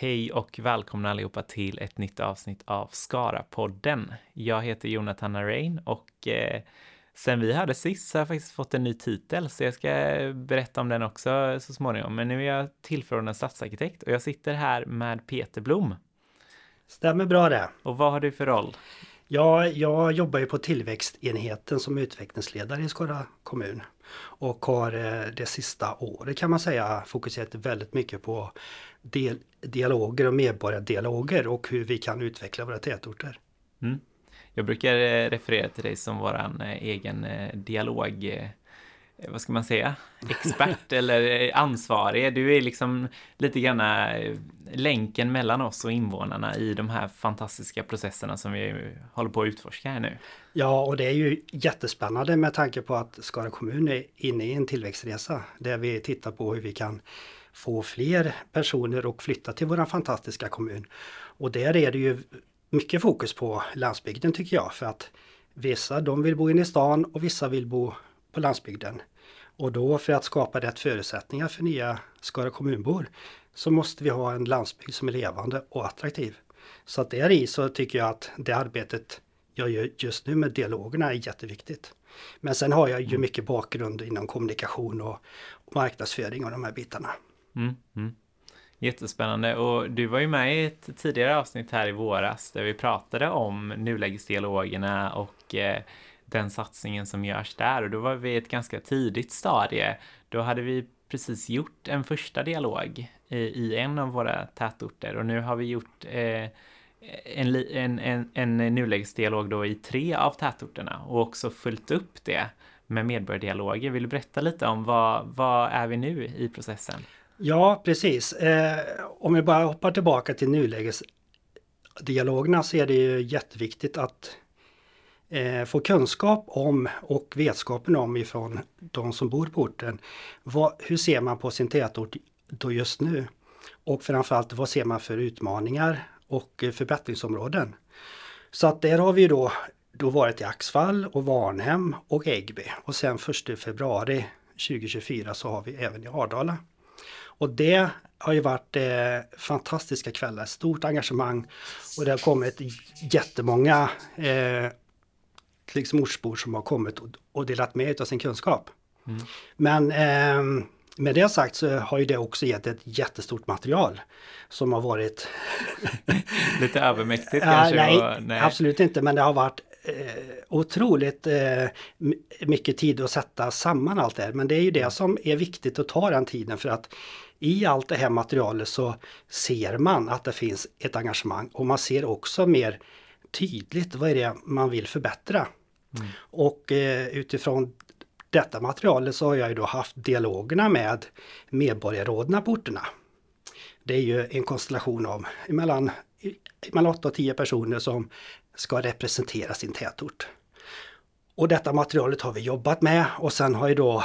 Hej och välkomna allihopa till ett nytt avsnitt av Skara-podden. Jag heter Jonathan Arain och eh, sen vi hörde sist så har jag faktiskt fått en ny titel så jag ska berätta om den också så småningom. Men nu är jag tillförordnad stadsarkitekt och jag sitter här med Peter Blom. Stämmer bra det. Och vad har du för roll? Ja, jag jobbar ju på tillväxtenheten som utvecklingsledare i Skara kommun. Och har eh, det sista året kan man säga fokuserat väldigt mycket på del, dialoger och medborgardialoger och hur vi kan utveckla våra tätorter. Mm. Jag brukar eh, referera till dig som våran eh, egen dialog Eh, Eh, vad ska man säga, expert eller eh, ansvarig. Du är liksom lite grann eh, länken mellan oss och invånarna i de här fantastiska processerna som vi håller på att utforska här nu. Ja, och det är ju jättespännande med tanke på att Skara kommun är inne i en tillväxtresa där vi tittar på hur vi kan få fler personer att flytta till våran fantastiska kommun. Och där är det ju mycket fokus på landsbygden tycker jag för att vissa de vill bo inne i stan och vissa vill bo på landsbygden. Och då för att skapa rätt förutsättningar för nya Skara kommunbor så måste vi ha en landsbygd som är levande och attraktiv. Så att där i så tycker jag att det arbetet jag gör just nu med dialogerna är jätteviktigt. Men sen har jag ju mm. mycket bakgrund inom kommunikation och marknadsföring och de här bitarna. Mm, mm. Jättespännande och du var ju med i ett tidigare avsnitt här i våras där vi pratade om nulägesdialogerna och eh, den satsningen som görs där och då var vi i ett ganska tidigt stadie. Då hade vi precis gjort en första dialog i, i en av våra tätorter och nu har vi gjort eh, en, en, en, en nulägesdialog då i tre av tätorterna och också följt upp det med medborgardialoger. Vill du berätta lite om vad, vad är vi nu i processen? Ja, precis. Eh, om vi bara hoppar tillbaka till nulägesdialogerna så är det ju jätteviktigt att eh, få kunskap om och vetskapen om ifrån de som bor på orten. Vad, hur ser man på sin tätort då just nu? Och framförallt vad ser man för utmaningar och eh, förbättringsområden? Så att där har vi då, då varit i Axvall och Varnhem och Äggby och sen 1 februari 2024 så har vi även i Ardala. Och det har ju varit eh, fantastiska kvällar, stort engagemang och det har kommit jättemånga eh, liksom ortsbor som har kommit och, och delat med av sin kunskap. Mm. Men eh, med det sagt så har ju det också gett ett jättestort material som har varit... Lite övermäktigt kanske? nej, och, nej, absolut inte men det har varit eh, otroligt eh, mycket tid att sätta samman allt det här. Men det är ju det mm. som är viktigt att ta den tiden för att i allt det här materialet så ser man att det finns ett engagemang och man ser också mer tydligt vad är det man vill förbättra. Mm. Och eh, utifrån detta materialet så har jag ju då haft dialogerna med medborgarråden på orterna. Det är ju en konstellation av mellan, mellan 8 och 10 personer som ska representera sin tätort. Och detta materialet har vi jobbat med och sen har ju då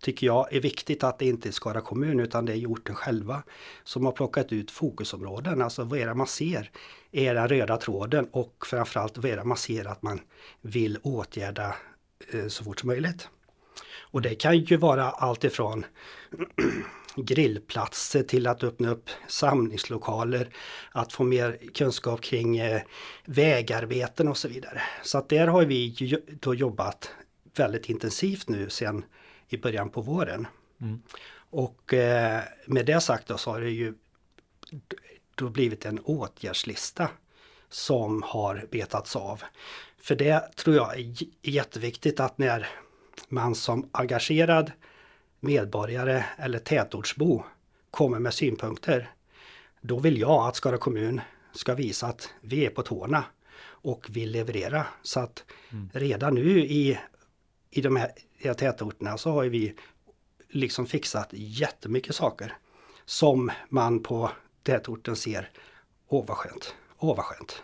tycker jag är viktigt att det inte är Skara kommun utan det är orten själva som har plockat ut fokusområden. Alltså vad är det man ser är den röda tråden och framförallt vad är det man ser att man vill åtgärda eh, så fort som möjligt. Och det kan ju vara allt ifrån grillplatser till att öppna upp samlingslokaler, att få mer kunskap kring eh, vägarbeten och så vidare. Så att där har vi då jobbat väldigt intensivt nu sen i början på våren. Mm. Och eh, med det sagt då så har det ju då blivit en åtgärdslista som har betats av. För det tror jag är jätteviktigt att när man som engagerad medborgare eller tätortsbo kommer med synpunkter. Då vill jag att Skara kommun ska visa att vi är på tårna och vill leverera. Så att mm. redan nu i, i de här tätorterna så har vi liksom fixat jättemycket saker som man på tätorten ser, åh vad skönt, åh vad skönt.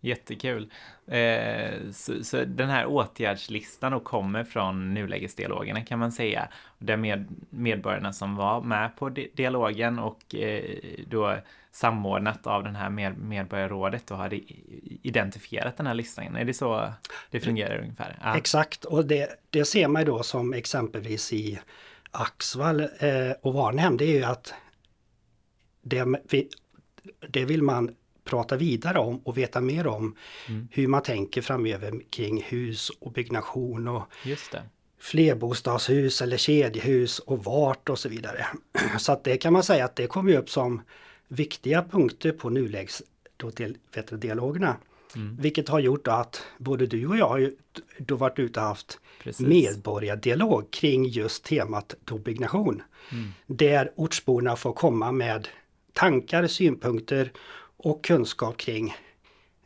Jättekul. Eh, så, så, den här åtgärdslistan då kommer från nulägesdialogerna kan man säga. Där med, medborgarna som var med på dialogen och eh, då samordnat av den här med, medborgarrådet och hade identifierat den här listan. Är det så det fungerar ungefär? Ja. Exakt, och det, det ser man ju då som exempelvis i Axvall eh, och Varnhem, det är ju att det, det vill man prata vidare om och veta mer om Mm. hur man tänker framöver kring hus och byggnation och Just det. flerbostadshus eller kedjehus och vart och så vidare. Så att det kan man säga att det kommer upp som viktiga punkter på nulägs då del, vet du, dialogerna. Mm. Vilket har gjort att både du och jag har då varit ute och haft Precis. medborgardialog kring just temat då byggnation. Mm. Där ortsborna får komma med tankar, synpunkter och kunskap kring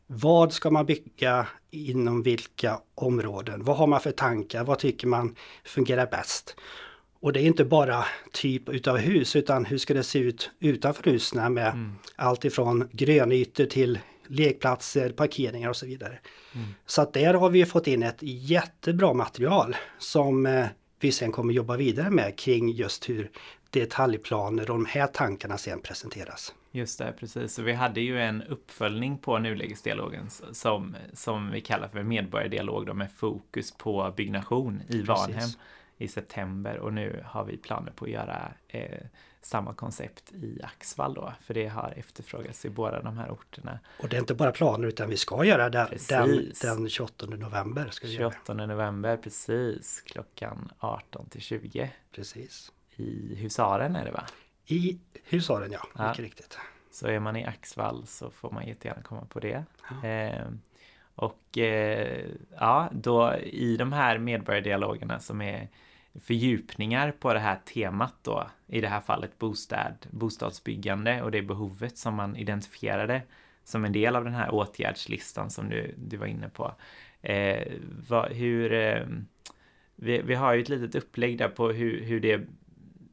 vad ska man bygga inom vilka områden? Vad har man för tankar? Vad tycker man fungerar bäst? Och det är inte bara typ utav hus utan hur ska det se ut utanför husen med Mm. allt ifrån grönytor till lekplatser, parkeringar och så vidare. Mm. Så att där har vi fått in ett jättebra material som eh, vi sen kommer jobba vidare med kring just hur detaljplaner och de här tankarna sen presenteras. Just det, precis. Vi hade ju en uppföljning på nulägesdialogen som, som vi kallar för medborgardialog då, med fokus på byggnation i Varnhem i september och nu har vi planer på att göra eh, samma koncept i Axvall då, för det har efterfrågats i båda de här orterna. Och det är inte bara planer utan vi ska göra det den, den 28 november. Ska vi göra. 28 november, precis, klockan 18 till 20 Precis. i Husaren är det va? I Husaren ja, Ja. mycket riktigt. Så är man i Axvall så får man jättegärna komma på det. Ja. Eh, och eh, ja, då i de här medborgardialogerna som är fördjupningar på det här temat då, i det här fallet bostad, bostadsbyggande och det behovet som man identifierade som en del av den här åtgärdslistan som du, du var inne på. Eh, vad, hur, eh, vi, vi har ju ett litet upplägg där på hur, hur det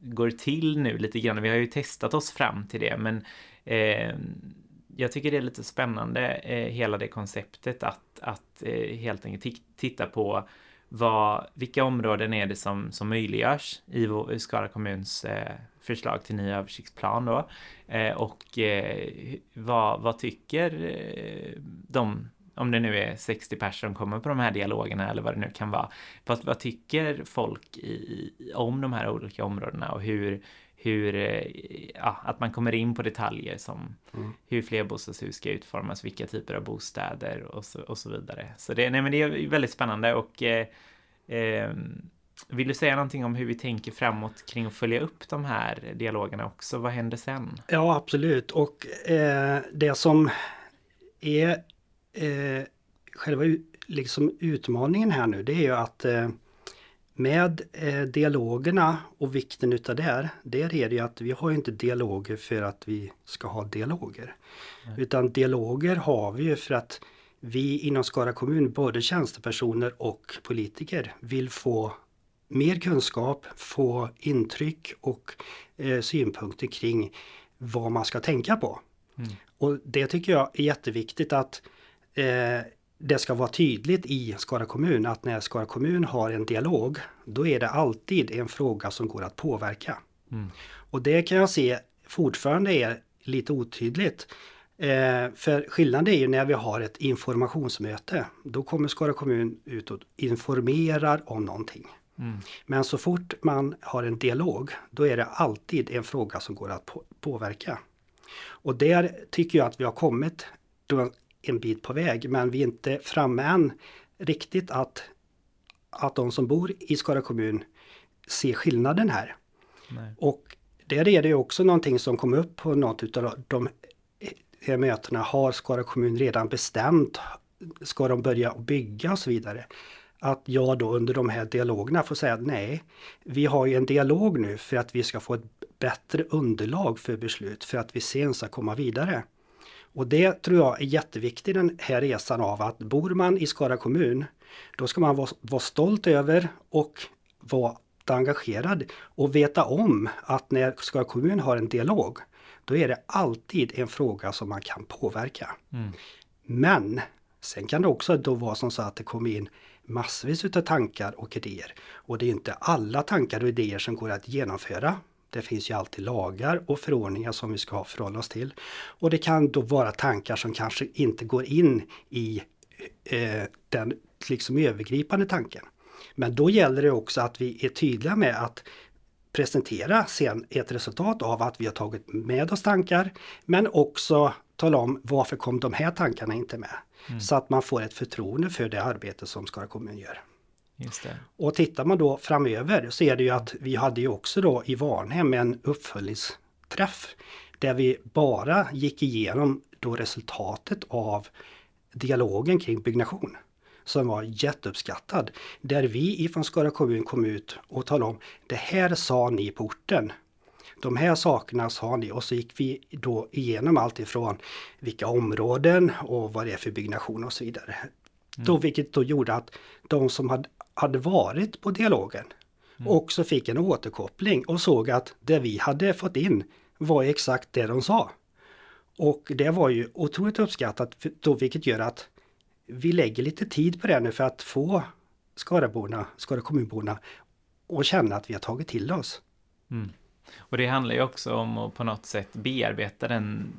går till nu lite grann. Vi har ju testat oss fram till det, men eh, jag tycker det är lite spännande eh, hela det konceptet att, att eh, helt enkelt titta på vad, vilka områden är det som, som möjliggörs i, vår, i Skara kommuns eh, förslag till ny översiktsplan då. Eh, och eh, vad, vad tycker eh, de, om det nu är 60 personer som kommer på de här dialogerna eller vad det nu kan vara. Vad, vad tycker folk i, om de här olika områdena och hur, hur eh, ja, att man kommer in på detaljer som Mm. hur flerbostadshus ska utformas, vilka typer av bostäder och så, och så vidare. Så det, nej, men det är väldigt spännande och eh, eh, vill du säga någonting om hur vi tänker framåt kring att följa upp de här dialogerna också? Vad händer sen? Ja absolut och eh, det som är eh, själva liksom utmaningen här nu det är ju att eh, med eh, dialogerna och vikten utav det, där är det ju att vi har ju inte dialoger för att vi ska ha dialoger. Nej. Utan dialoger har vi ju för att vi inom Skara kommun, både tjänstepersoner och politiker, vill få mer kunskap, få intryck och eh, synpunkter kring vad man ska tänka på. Mm. Och det tycker jag är jätteviktigt att eh, det ska vara tydligt i Skara kommun att när Skara kommun har en dialog, då är det alltid en fråga som går att påverka. Mm. Och det kan jag se fortfarande är lite otydligt. Eh, för skillnaden är ju när vi har ett informationsmöte. Då kommer Skara kommun ut och informerar om någonting. Mm. Men så fort man har en dialog, då är det alltid en fråga som går att på påverka. Och där tycker jag att vi har kommit en bit på väg, men vi är inte framme än riktigt att, att de som bor i Skara kommun ser skillnaden här. Nej. Och där är det också någonting som kom upp på något av de här mötena. Har Skara kommun redan bestämt? Ska de börja bygga och så vidare? Att jag då under de här dialogerna får säga nej, vi har ju en dialog nu för att vi ska få ett bättre underlag för beslut för att vi sen ska komma vidare. Och det tror jag är jätteviktigt den här resan av att bor man i Skara kommun, då ska man vara, vara stolt över och vara engagerad och veta om att när Skara kommun har en dialog, då är det alltid en fråga som man kan påverka. Mm. Men sen kan det också då vara som så att det kommer in massvis utav tankar och idéer. Och det är inte alla tankar och idéer som går att genomföra. Det finns ju alltid lagar och förordningar som vi ska förhålla oss till. Och det kan då vara tankar som kanske inte går in i eh, den liksom övergripande tanken. Men då gäller det också att vi är tydliga med att presentera sen ett resultat av att vi har tagit med oss tankar men också tala om varför kom de här tankarna inte med. Mm. Så att man får ett förtroende för det arbete som Skara kommun gör. Och tittar man då framöver så är det ju att vi hade ju också då i Varnhem en uppföljningsträff där vi bara gick igenom då resultatet av dialogen kring byggnation som var jätteuppskattad. Där vi ifrån Skara kommun kom ut och talade om det här sa ni på orten. De här sakerna sa ni och så gick vi då igenom allt ifrån vilka områden och vad det är för byggnation och så vidare. Mm. Då, vilket då gjorde att de som hade, hade varit på dialogen mm. också fick en återkoppling och såg att det vi hade fått in var exakt det de sa. Och det var ju otroligt uppskattat då vilket gör att vi lägger lite tid på det nu för att få Skaraborna, Skara kommunborna att känna att vi har tagit till oss. Mm. Och det handlar ju också om att på något sätt bearbeta den,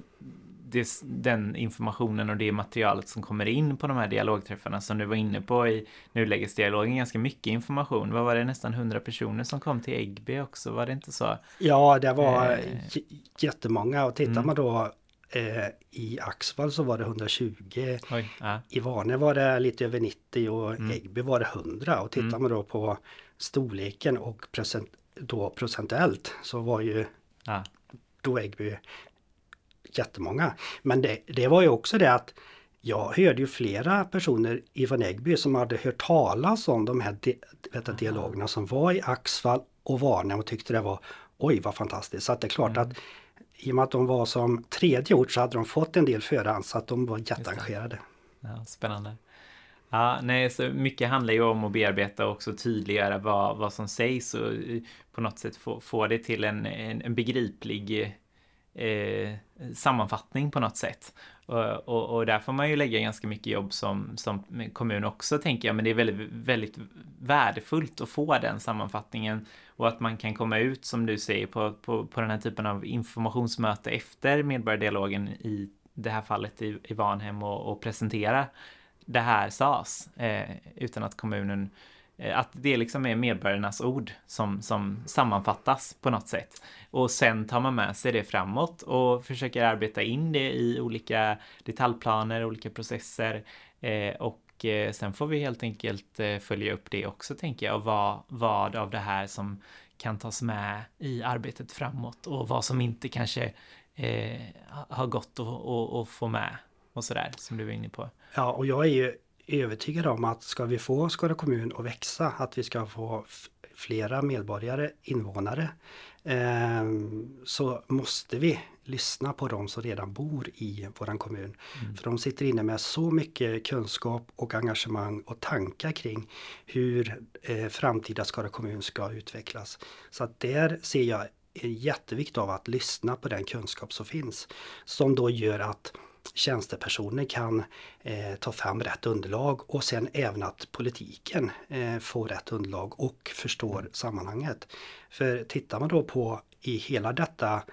den informationen och det materialet som kommer in på de här dialogträffarna som du var inne på i nulägesdialogen. Ganska mycket information. Vad var det nästan 100 personer som kom till Äggby också? Var det inte så? Ja, det var eh. jättemånga och tittar mm. man då Eh, I Axvall så var det 120. Oj, ja. I Varne var det lite över 90 och mm. Äggby var det 100. Och tittar mm. man då på storleken och procent, då procentuellt så var ju ja. då Äggby jättemånga. Men det, det var ju också det att jag hörde ju flera personer ifrån Äggby som hade hört talas om de här di vet, dialogerna som var i Axvall och Varne och tyckte det var oj vad fantastiskt. Så att det är klart mm. att i och med att de var som tredje ort så hade de fått en del förhand så att de var jätteengagerade. Ja, spännande. Ja, nej, så mycket handlar ju om att bearbeta och också tydliggöra vad, vad som sägs och på något sätt få, få det till en, en, en begriplig eh, sammanfattning på något sätt. Och, och, och, där får man ju lägga ganska mycket jobb som, som kommun också tänker jag, men det är väldigt, väldigt värdefullt att få den sammanfattningen och att man kan komma ut som du säger på, på, på den här typen av informationsmöte efter medborgardialogen i det här fallet i, i Vanhem och, och presentera det här sas eh, utan att kommunen Eh, Eh, att det liksom är medborgarnas ord som, som sammanfattas på något sätt. Och sen tar man med sig det framåt och försöker arbeta in det i olika detaljplaner, olika processer. Eh, och eh, sen får vi helt enkelt eh, följa upp det också tänker jag. Och vad, vad av det här som kan tas med i arbetet framåt och vad som inte kanske eh, har gått att få med och sådär som du var inne på. Ja, och jag är ju övertygad om att ska vi få Skara kommun att växa, att vi ska få flera medborgare, invånare, eh, så måste vi lyssna på de som redan bor i våran kommun. Mm. För de sitter inne med så mycket kunskap och engagemang och tankar kring hur eh, framtida Skara kommun ska utvecklas. Så att där ser jag en jättevikt av att lyssna på den kunskap som finns. Som då gör att tjänstepersoner kan eh, ta fram rätt underlag och sen även att politiken eh, får rätt underlag och förstår sammanhanget. För tittar man då på i hela detta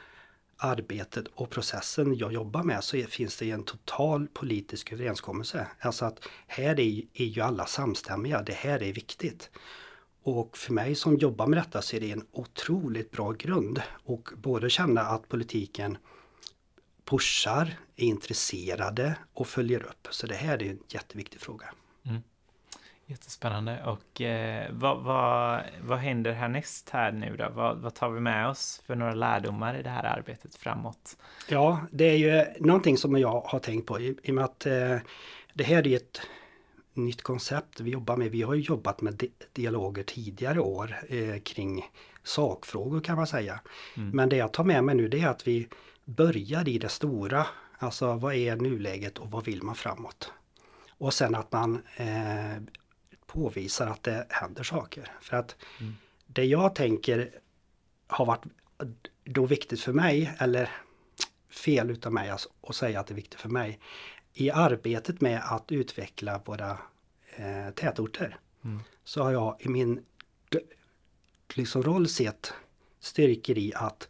arbetet och processen jag jobbar med så är, finns det en total politisk överenskommelse. Alltså att här är, är ju alla samstämmiga, det här är viktigt. Och för mig som jobbar med detta så är det en otroligt bra grund och både känna att politiken pushar, är intresserade och följer upp. Så det här är en jätteviktig fråga. Mm. Jättespännande. Och eh, vad, vad, vad händer härnäst här nu då? Vad, vad tar vi med oss för några lärdomar i det här arbetet framåt? Ja, det är ju någonting som jag har tänkt på i, i och med att eh, det här är ett nytt koncept vi jobbar med. Vi har ju jobbat med di dialoger tidigare år eh, kring sakfrågor kan man säga. Mm. Men det jag tar med mig nu det är att vi börjar i det stora. Alltså vad är nuläget och vad vill man framåt? Och sen att man eh, påvisar att det händer saker. För att mm. det jag tänker har varit då viktigt för mig, eller fel utav mig alltså, att säga att det är viktigt för mig, i arbetet med att utveckla våra eh, tätorter. Mm. Så har jag i min liksom, roll sett styrkor i att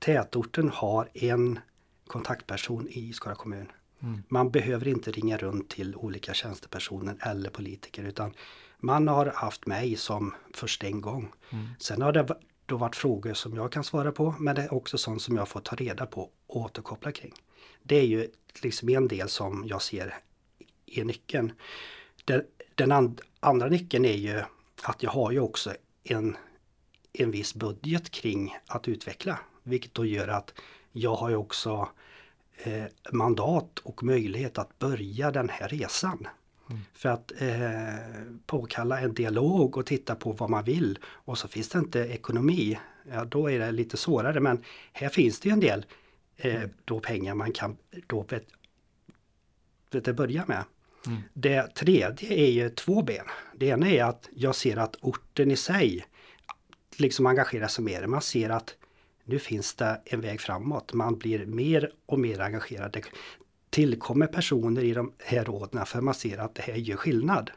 tätorten har en kontaktperson i Skara kommun. Mm. Man behöver inte ringa runt till olika tjänstepersoner eller politiker utan man har haft mig som första en gång. Mm. Sen har det då varit frågor som jag kan svara på, men det är också sånt som jag får ta reda på och återkoppla kring. Det är ju liksom en del som jag ser är nyckeln. Den, den and, andra nyckeln är ju att jag har ju också en, en viss budget kring att utveckla, vilket då gör att jag har ju också eh, mandat och möjlighet att börja den här resan. Mm. För att eh, påkalla en dialog och titta på vad man vill och så finns det inte ekonomi. Ja, då är det lite svårare men här finns det ju en del eh, mm. då pengar man kan då vet, vet börja med. Mm. Det tredje är ju två ben. Det ena är att jag ser att orten i sig liksom engagerar sig mer. Man ser att nu finns det en väg framåt. Man blir mer och mer engagerad. Det tillkommer personer i de här råden för man ser att det här gör skillnad.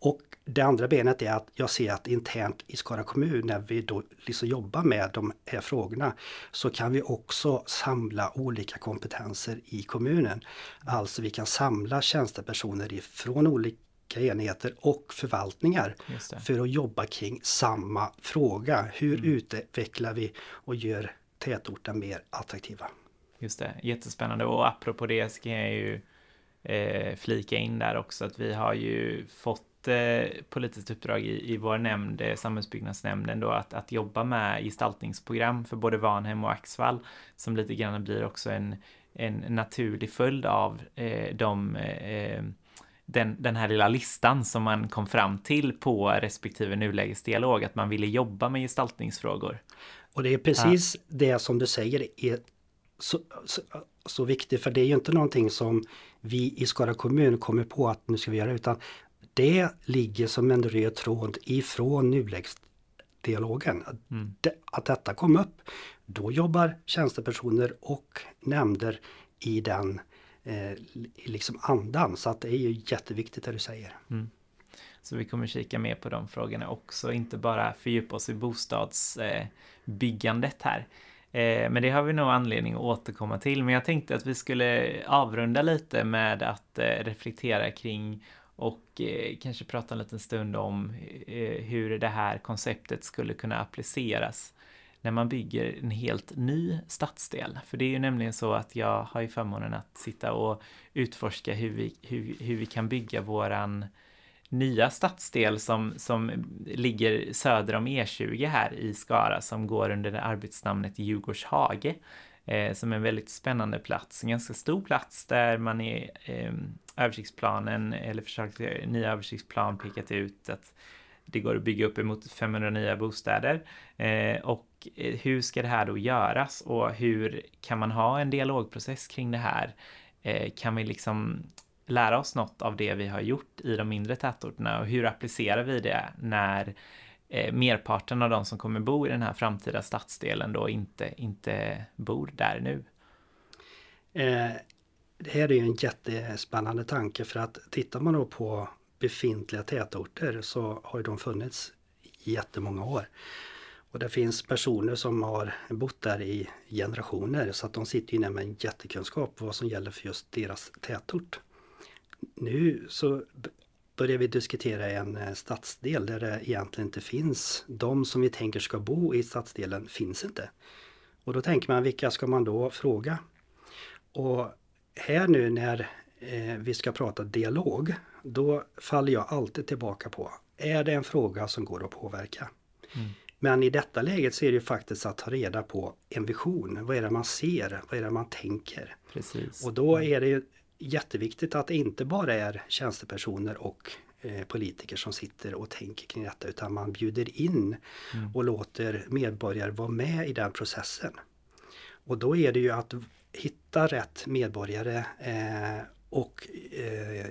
Och det andra benet är att jag ser att internt i Skara kommun när vi då liksom jobbar med de här frågorna så kan vi också samla olika kompetenser i kommunen. Alltså vi kan samla tjänstepersoner ifrån olika enheter och förvaltningar för att jobba kring samma fråga. Hur mm. utvecklar vi och gör tätorten mer attraktiva? Just det, jättespännande och apropå det ska jag ju eh, flika in där också att vi har ju fått politiskt uppdrag i, i vår nämnd, eh, samhällsbyggnadsnämnden då, att, att jobba med gestaltningsprogram för både Vanhem och Axvall, som lite grann blir också en, en naturlig följd av eh, de eh, den, den här lilla listan som man kom fram till på respektive nulägesdialog, att man ville jobba med gestaltningsfrågor. Och det är precis ja. det som du säger är så, så, så viktigt, för det är ju inte någonting som vi i Skara kommun kommer på att nu ska vi göra, utan det ligger som en röd tråd ifrån nulägesdialogen. Mm. Att detta kom upp. Då jobbar tjänstepersoner och nämnder i den eh, liksom andan. Så att det är ju jätteviktigt det du säger. Mm. Så vi kommer kika mer på de frågorna också, inte bara fördjupa oss i bostadsbyggandet här. Eh, men det har vi nog anledning att återkomma till. Men jag tänkte att vi skulle avrunda lite med att eh, reflektera kring och eh, kanske prata en liten stund om hur det här konceptet skulle kunna appliceras när man bygger en helt ny stadsdel. För det är ju nämligen så att jag har ju förmånen att sitta och utforska hur vi, hur, hur vi kan bygga våran nya stadsdel som, som ligger söder om E20 här i Skara som går under det arbetsnamnet Djurgårdshage. Eh, som är en väldigt spännande plats, en ganska stor plats där man i eh, översiktsplanen eller försökt nya översiktsplan pekat ut att det går att bygga upp emot 500 nya bostäder. Eh, och eh, hur ska det här då göras och hur kan man ha en dialogprocess kring det här? Eh, kan vi liksom lära oss något av det vi har gjort i de mindre tätorterna och hur applicerar vi det när eh, merparten av de som kommer bo i den här framtida stadsdelen då inte, inte bor där nu? Eh, det här är ju en jättespännande tanke för att tittar man då på befintliga tätorter så har de funnits i jättemånga år. Och det finns personer som har bott där i generationer så att de sitter inne med en jättekunskap vad som gäller för just deras tätort. Nu så börjar vi diskutera en eh, stadsdel där det egentligen inte finns. De som vi tänker ska bo i stadsdelen finns inte. Och då tänker man vilka ska man då fråga? Och här nu när eh, vi ska prata dialog, då faller jag alltid tillbaka på, är det en fråga som går att påverka? Mm. Men i detta läget så är det faktiskt att ta reda på en vision. Vad är det man ser? Vad är det man tänker? Precis. Och då är det jätteviktigt att det inte bara är tjänstepersoner och eh, politiker som sitter och tänker kring detta utan man bjuder in mm. och låter medborgare vara med i den processen. Och då är det ju att hitta rätt medborgare eh, och eh,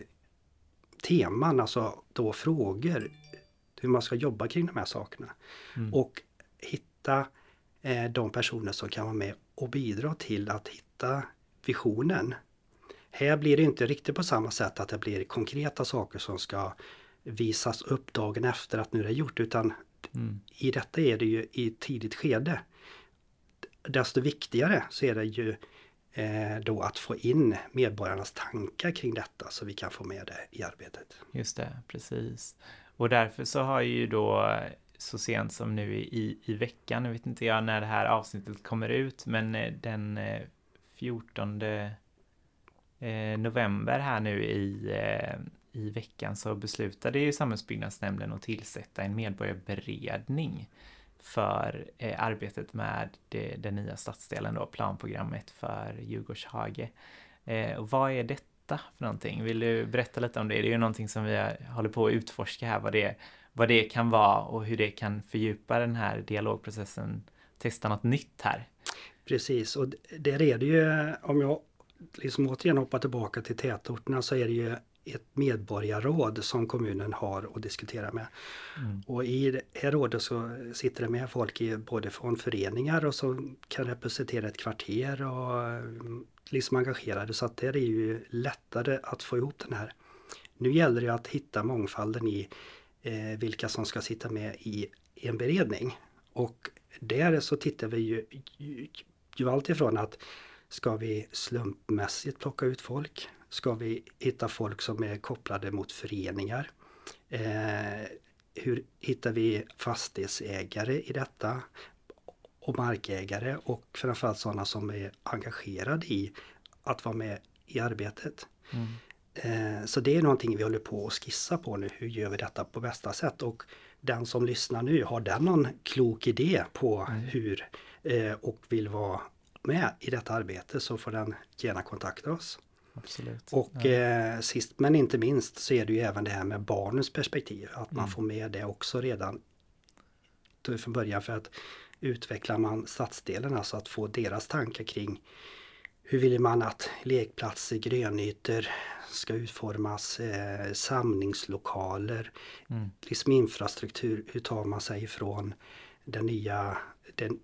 teman, alltså då frågor, hur man ska jobba kring de här sakerna. Mm. Och hitta eh, de personer som kan vara med och bidra till att hitta visionen. Här blir det inte riktigt på samma sätt att det blir konkreta saker som ska visas upp dagen efter att nu är det gjort utan mm. i detta är det ju i tidigt skede. Desto viktigare så är det ju Eh, då att få in medborgarnas tankar kring detta så vi kan få med det i arbetet. Just det, precis. Och därför så har ju då så sent som nu i, i veckan, nu vet inte jag när det här avsnittet kommer ut, men eh, den eh, 14 november här nu i, i veckan så beslutade ju Samhällsbyggnadsnämnden att tillsätta en medborgarberedning för eh, arbetet med det, den nya stadsdelen då, planprogrammet för Djurgårdshage. Eh, och vad är detta för någonting? Vill du berätta lite om det? Det är ju någonting som vi håller på att utforska här, vad det, vad det kan vara och hur det kan fördjupa den här dialogprocessen, testa något nytt här. Precis, och där är det ju, om jag liksom återigen hoppar tillbaka till tätorterna så är det ju ett medborgarråd som kommunen har att diskutera med. Mm. Och i det här rådet så sitter det med folk i, både från föreningar och som kan representera ett kvarter och mm, liksom engagerade så att det är ju lättare att få ihop den här. Nu gäller det att hitta mångfalden i eh, vilka som ska sitta med i en beredning. Och där så tittar vi ju, ju, ju alltifrån att ska vi slumpmässigt plocka ut folk? Ska vi hitta folk som är kopplade mot föreningar? Eh, hur hittar vi fastighetsägare i detta? Och markägare och framförallt sådana som är engagerade i att vara med i arbetet. Mm. Eh, så det är någonting vi håller på att skissa på nu. Hur gör vi detta på bästa sätt? Och den som lyssnar nu, har den någon klok idé på mm. hur eh, och vill vara med i detta arbete så får den gärna kontakta oss. Absolut. Och ja. eh, sist men inte minst så är det ju även det här med barnens perspektiv. Att man mm. får med det också redan från början för att utvecklar man stadsdelen, alltså att få deras tankar kring hur vill man att lekplatser, grönytor ska utformas, eh, samlingslokaler, mm. liksom infrastruktur. Hur tar man sig ifrån den nya, den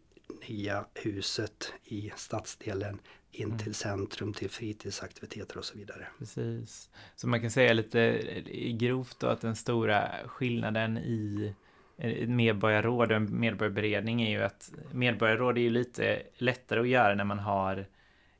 nya huset i stadsdelen in mm. till centrum, till fritidsaktiviteter och så vidare. Precis. Så man kan säga lite grovt då att den stora skillnaden i medborgarråd och en medborgarberedning är ju att medborgarråd är ju lite lättare att göra när man har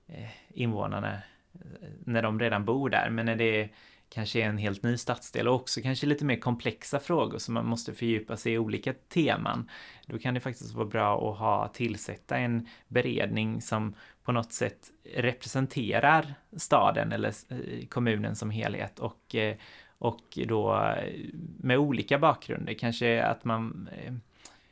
Eh, invånarna eh, när de redan bor där. Men när det kanske är en helt ny stadsdel och också kanske lite mer komplexa frågor som man måste fördjupa sig i olika teman. Då kan det faktiskt vara bra att ha tillsätta en beredning som på något sätt representerar staden eller eh, kommunen som helhet och, eh, och då eh, med olika bakgrunder. Kanske att man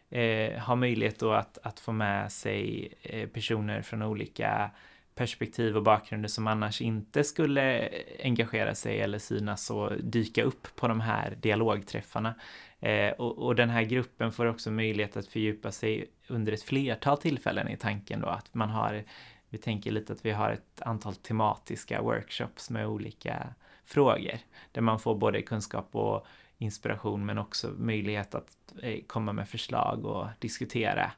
eh, har möjlighet då att, att få med sig personer från olika perspektiv och bakgrunder som annars inte skulle engagera sig eller synas och dyka upp på de här dialogträffarna. Eh, och, och, den här gruppen får också möjlighet att fördjupa sig under ett flertal tillfällen i tanken då att man har, vi tänker lite att vi har ett antal tematiska workshops med olika frågor där man får både kunskap och inspiration men också möjlighet att eh, komma med förslag och diskutera.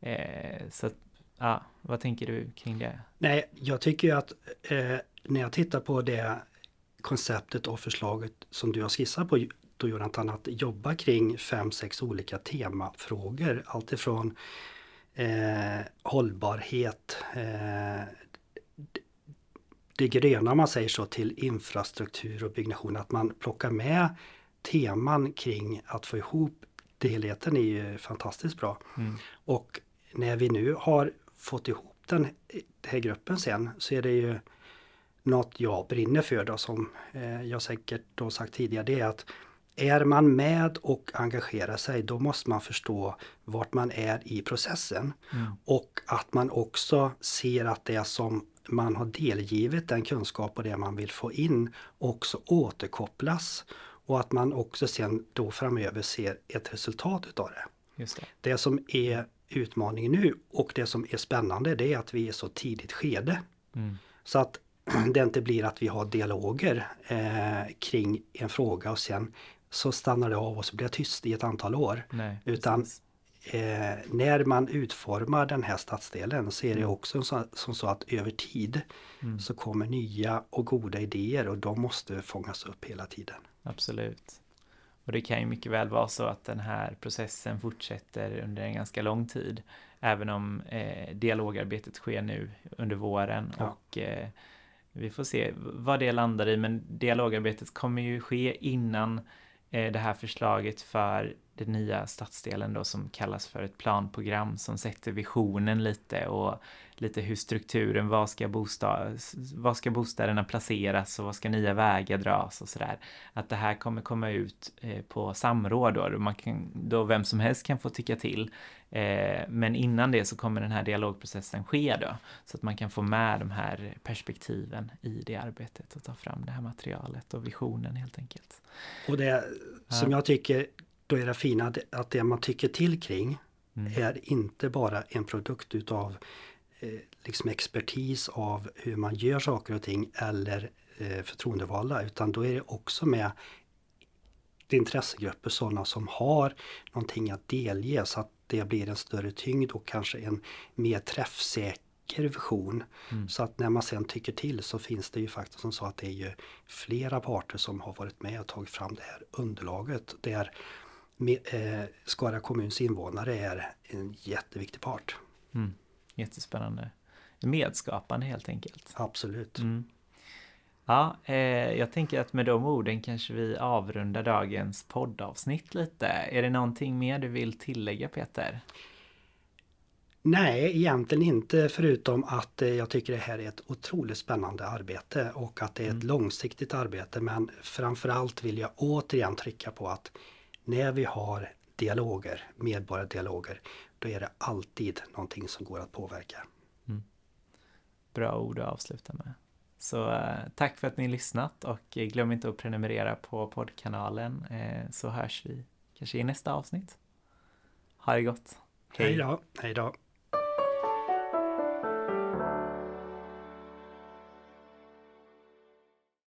Eh, så Ja, vad tänker du kring det? Nej, jag tycker ju att eh, när jag tittar på det konceptet och förslaget som du har skissat på då Jonathan, att jobba kring fem, sex olika temafrågor. Alltifrån eh, hållbarhet, eh, det gröna man säger så till infrastruktur och byggnation. Att man plockar med teman kring att få ihop det helheten är ju fantastiskt bra. Mm. Och när vi nu har fått ihop den, här gruppen sen så är det ju något jag brinner för då som eh, jag säkert då sagt tidigare. Det är att är man med och engagerar sig då måste man förstå vart man är i processen. Mm. Och att man också ser att det som man har delgivit den kunskap och det man vill få in också återkopplas. Och att man också sen då framöver ser ett resultat utav det. Just det. det som är utmaningen nu och det som är spännande det är att vi är så tidigt skede. Mm. Så att det inte blir att vi har dialoger eh, kring en fråga och sen så stannar det av och så blir det tyst i ett antal år. Nej, Utan eh, när man utformar den här stadsdelen så är det mm. också så, som så att över tid mm. så kommer nya och goda idéer och de måste fångas upp hela tiden. Absolut. Och det kan ju mycket väl vara så att den här processen fortsätter under en ganska lång tid. Även om eh, dialogarbetet sker nu under våren ja. och eh, vi får se vad det landar i. Men dialogarbetet kommer ju ske innan eh, det här förslaget för den nya stadsdelen då som kallas för ett planprogram som sätter visionen lite och lite hur strukturen, var ska, bostad, var ska bostäderna placeras och var ska nya vägar dras och sådär. Att det här kommer komma ut eh, på samråd då, man kan, då vem som helst kan få tycka till. Eh, men innan det så kommer den här dialogprocessen ske då, så att man kan få med de här perspektiven i det arbetet och ta fram det här materialet och visionen helt enkelt. Och det som jag tycker då är det fina att det man tycker till kring mm. är inte bara en produkt utav liksom expertis av hur man gör saker och ting eller eh, förtroendevalda utan då är det också med intressegrupper, sådana som har någonting att delge så att det blir en större tyngd och kanske en mer träffsäker vision. Mm. Så att när man sen tycker till så finns det ju faktiskt som så att det är ju flera parter som har varit med och tagit fram det här underlaget där eh, Skara kommuns invånare är en jätteviktig part. Mm. Jättespännande. Medskapande helt enkelt. Absolut. Mm. Ja, eh, jag tänker att med de orden kanske vi avrundar dagens poddavsnitt lite. Är det någonting mer du vill tillägga Peter? Nej, egentligen inte förutom att eh, jag tycker det här är ett otroligt spännande arbete och att det är ett mm. långsiktigt arbete. Men framförallt vill jag återigen trycka på att när vi har dialoger, medborgardialoger, då är det alltid någonting som går att påverka. Mm. Bra ord att avsluta med. Så eh, tack för att ni lyssnat och glöm inte att prenumerera på poddkanalen eh, så hörs vi kanske i nästa avsnitt. Ha det gott. Hej då. Hej då.